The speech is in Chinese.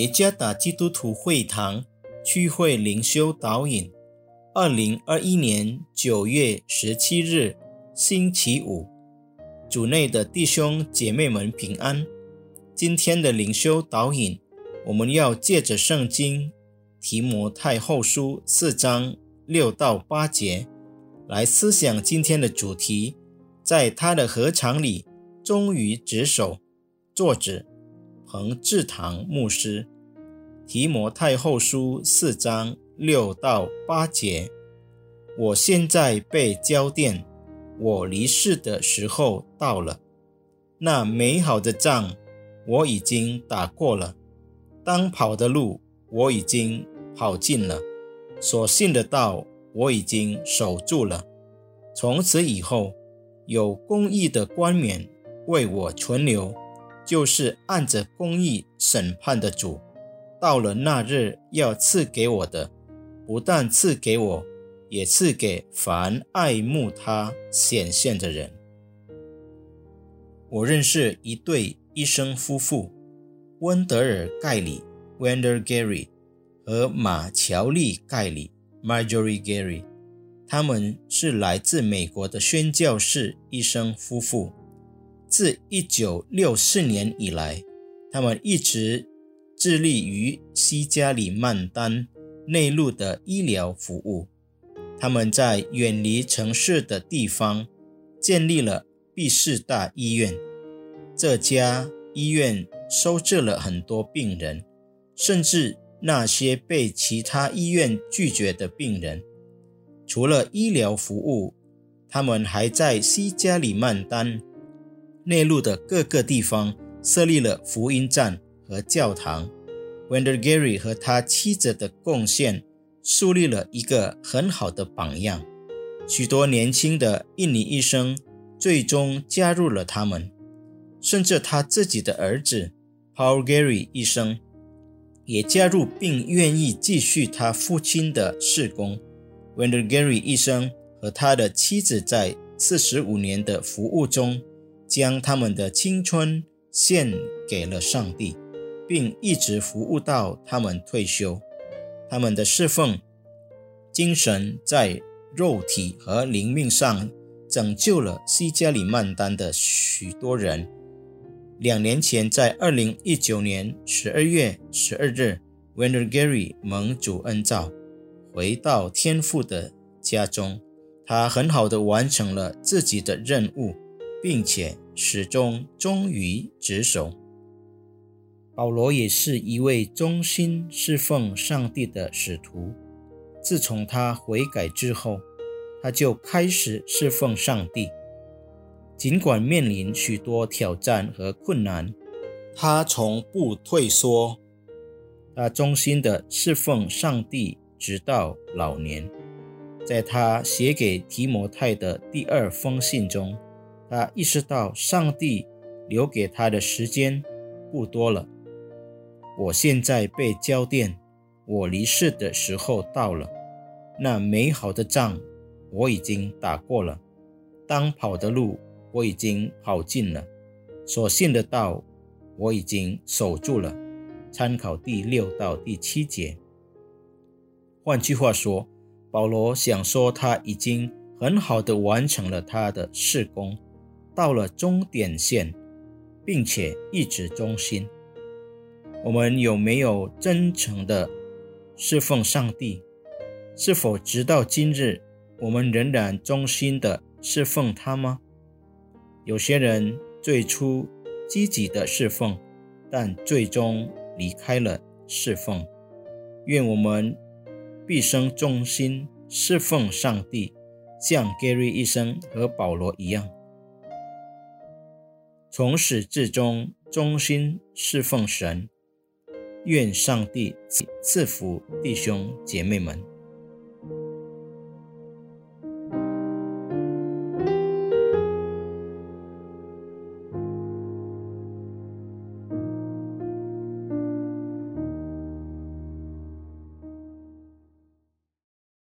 耶加达基督徒会堂区会灵修导引，二零二一年九月十七日，星期五，主内的弟兄姐妹们平安。今天的灵修导引，我们要借着圣经提摩太后书四章六到八节来思想今天的主题，在他的合场里忠于职守。作者。恒志堂牧师，提摩太后书四章六到八节。我现在被交电，我离世的时候到了。那美好的仗我已经打过了，当跑的路我已经跑尽了，所信的道我已经守住了。从此以后，有公义的冠冕为我存留。就是按着公义审判的主，到了那日要赐给我的，不但赐给我，也赐给凡爱慕他显现的人。我认识一对医生夫妇，温德尔·盖里 （Wender Gary） 和马乔丽·盖里 （Marjorie Gary），他们是来自美国的宣教士医生夫妇。自1964年以来，他们一直致力于西加里曼丹内陆的医疗服务。他们在远离城市的地方建立了毕士大医院。这家医院收治了很多病人，甚至那些被其他医院拒绝的病人。除了医疗服务，他们还在西加里曼丹。内陆的各个地方设立了福音站和教堂。Wender Gary 和他妻子的贡献树立了一个很好的榜样。许多年轻的印尼医生最终加入了他们，甚至他自己的儿子 Paul Gary 医生也加入并愿意继续他父亲的事工。Wender Gary 医生和他的妻子在四十五年的服务中。将他们的青春献给了上帝，并一直服务到他们退休。他们的侍奉精神在肉体和灵命上拯救了西加里曼丹的许多人。两年前，在二零一九年十二月十二日，Wender Gary 蒙主恩召，回到天父的家中，他很好的完成了自己的任务。并且始终忠于职守。保罗也是一位忠心侍奉上帝的使徒。自从他悔改之后，他就开始侍奉上帝。尽管面临许多挑战和困难，他从不退缩。他忠心的侍奉上帝，直到老年。在他写给提摩太的第二封信中。他意识到上帝留给他的时间不多了。我现在被交电，我离世的时候到了。那美好的仗我已经打过了，当跑的路我已经跑尽了，所信的道我已经守住了。参考第六到第七节。换句话说，保罗想说他已经很好的完成了他的事工。到了终点线，并且一直忠心。我们有没有真诚的侍奉上帝？是否直到今日，我们仍然忠心的侍奉他吗？有些人最初积极的侍奉，但最终离开了侍奉。愿我们毕生忠心侍奉上帝，像 Gary 医生和保罗一样。从始至终忠心侍奉神，愿上帝赐福弟兄姐妹们。